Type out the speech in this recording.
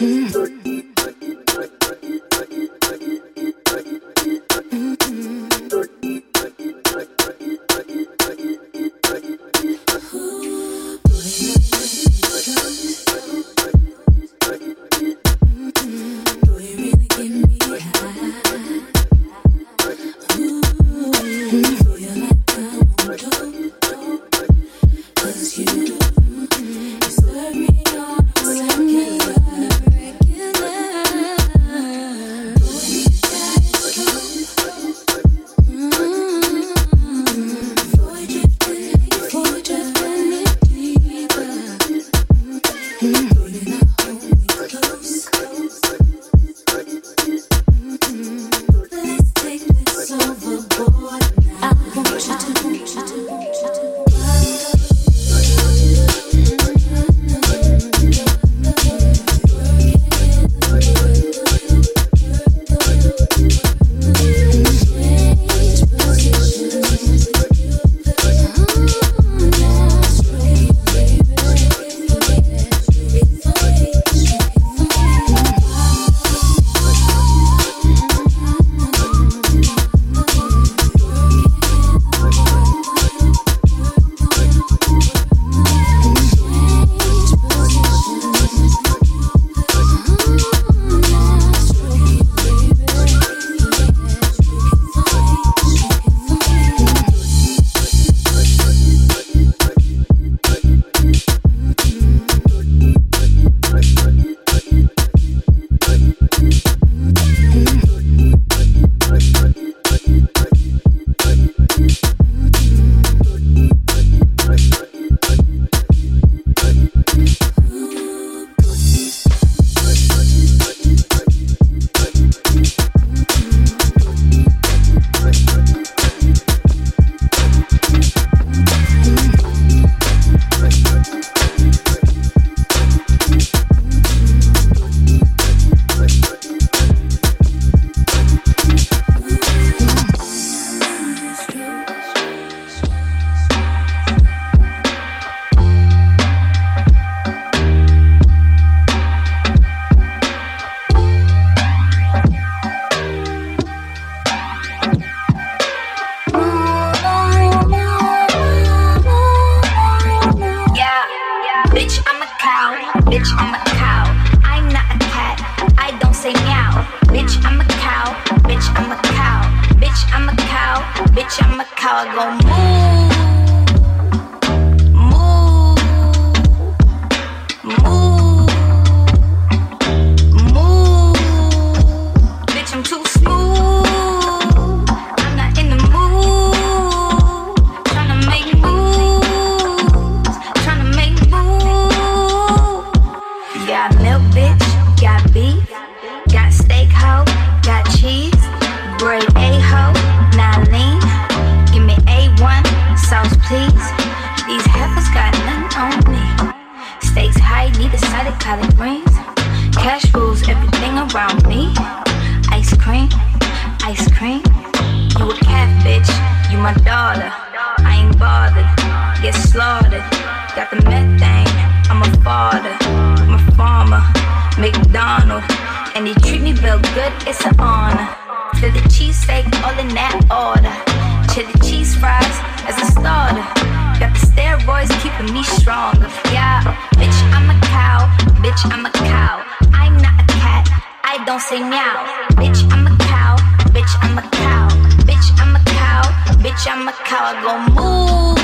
Mm-hmm. Bitch, I'm a cow. I'm not a cat. I don't say meow. Bitch, I'm a cow. Bitch, I'm a cow. Bitch, I'm a cow. Bitch, I'm a cow. I go collard greens. Cash rules everything around me. Ice cream, ice cream. You a cat, bitch. You my daughter. I ain't bothered. Get slaughtered. Got the methane. I'm a father. I'm a farmer. McDonald. And they treat me real good. It's an honor. Fill the cheesesteak all in that order. Chili cheese fries as a starter. Got the steroids keeping me stronger. don't say meow. Bitch, I'm a cow. Bitch, I'm a cow. Bitch, I'm a cow. Bitch, I'm a cow. I go move.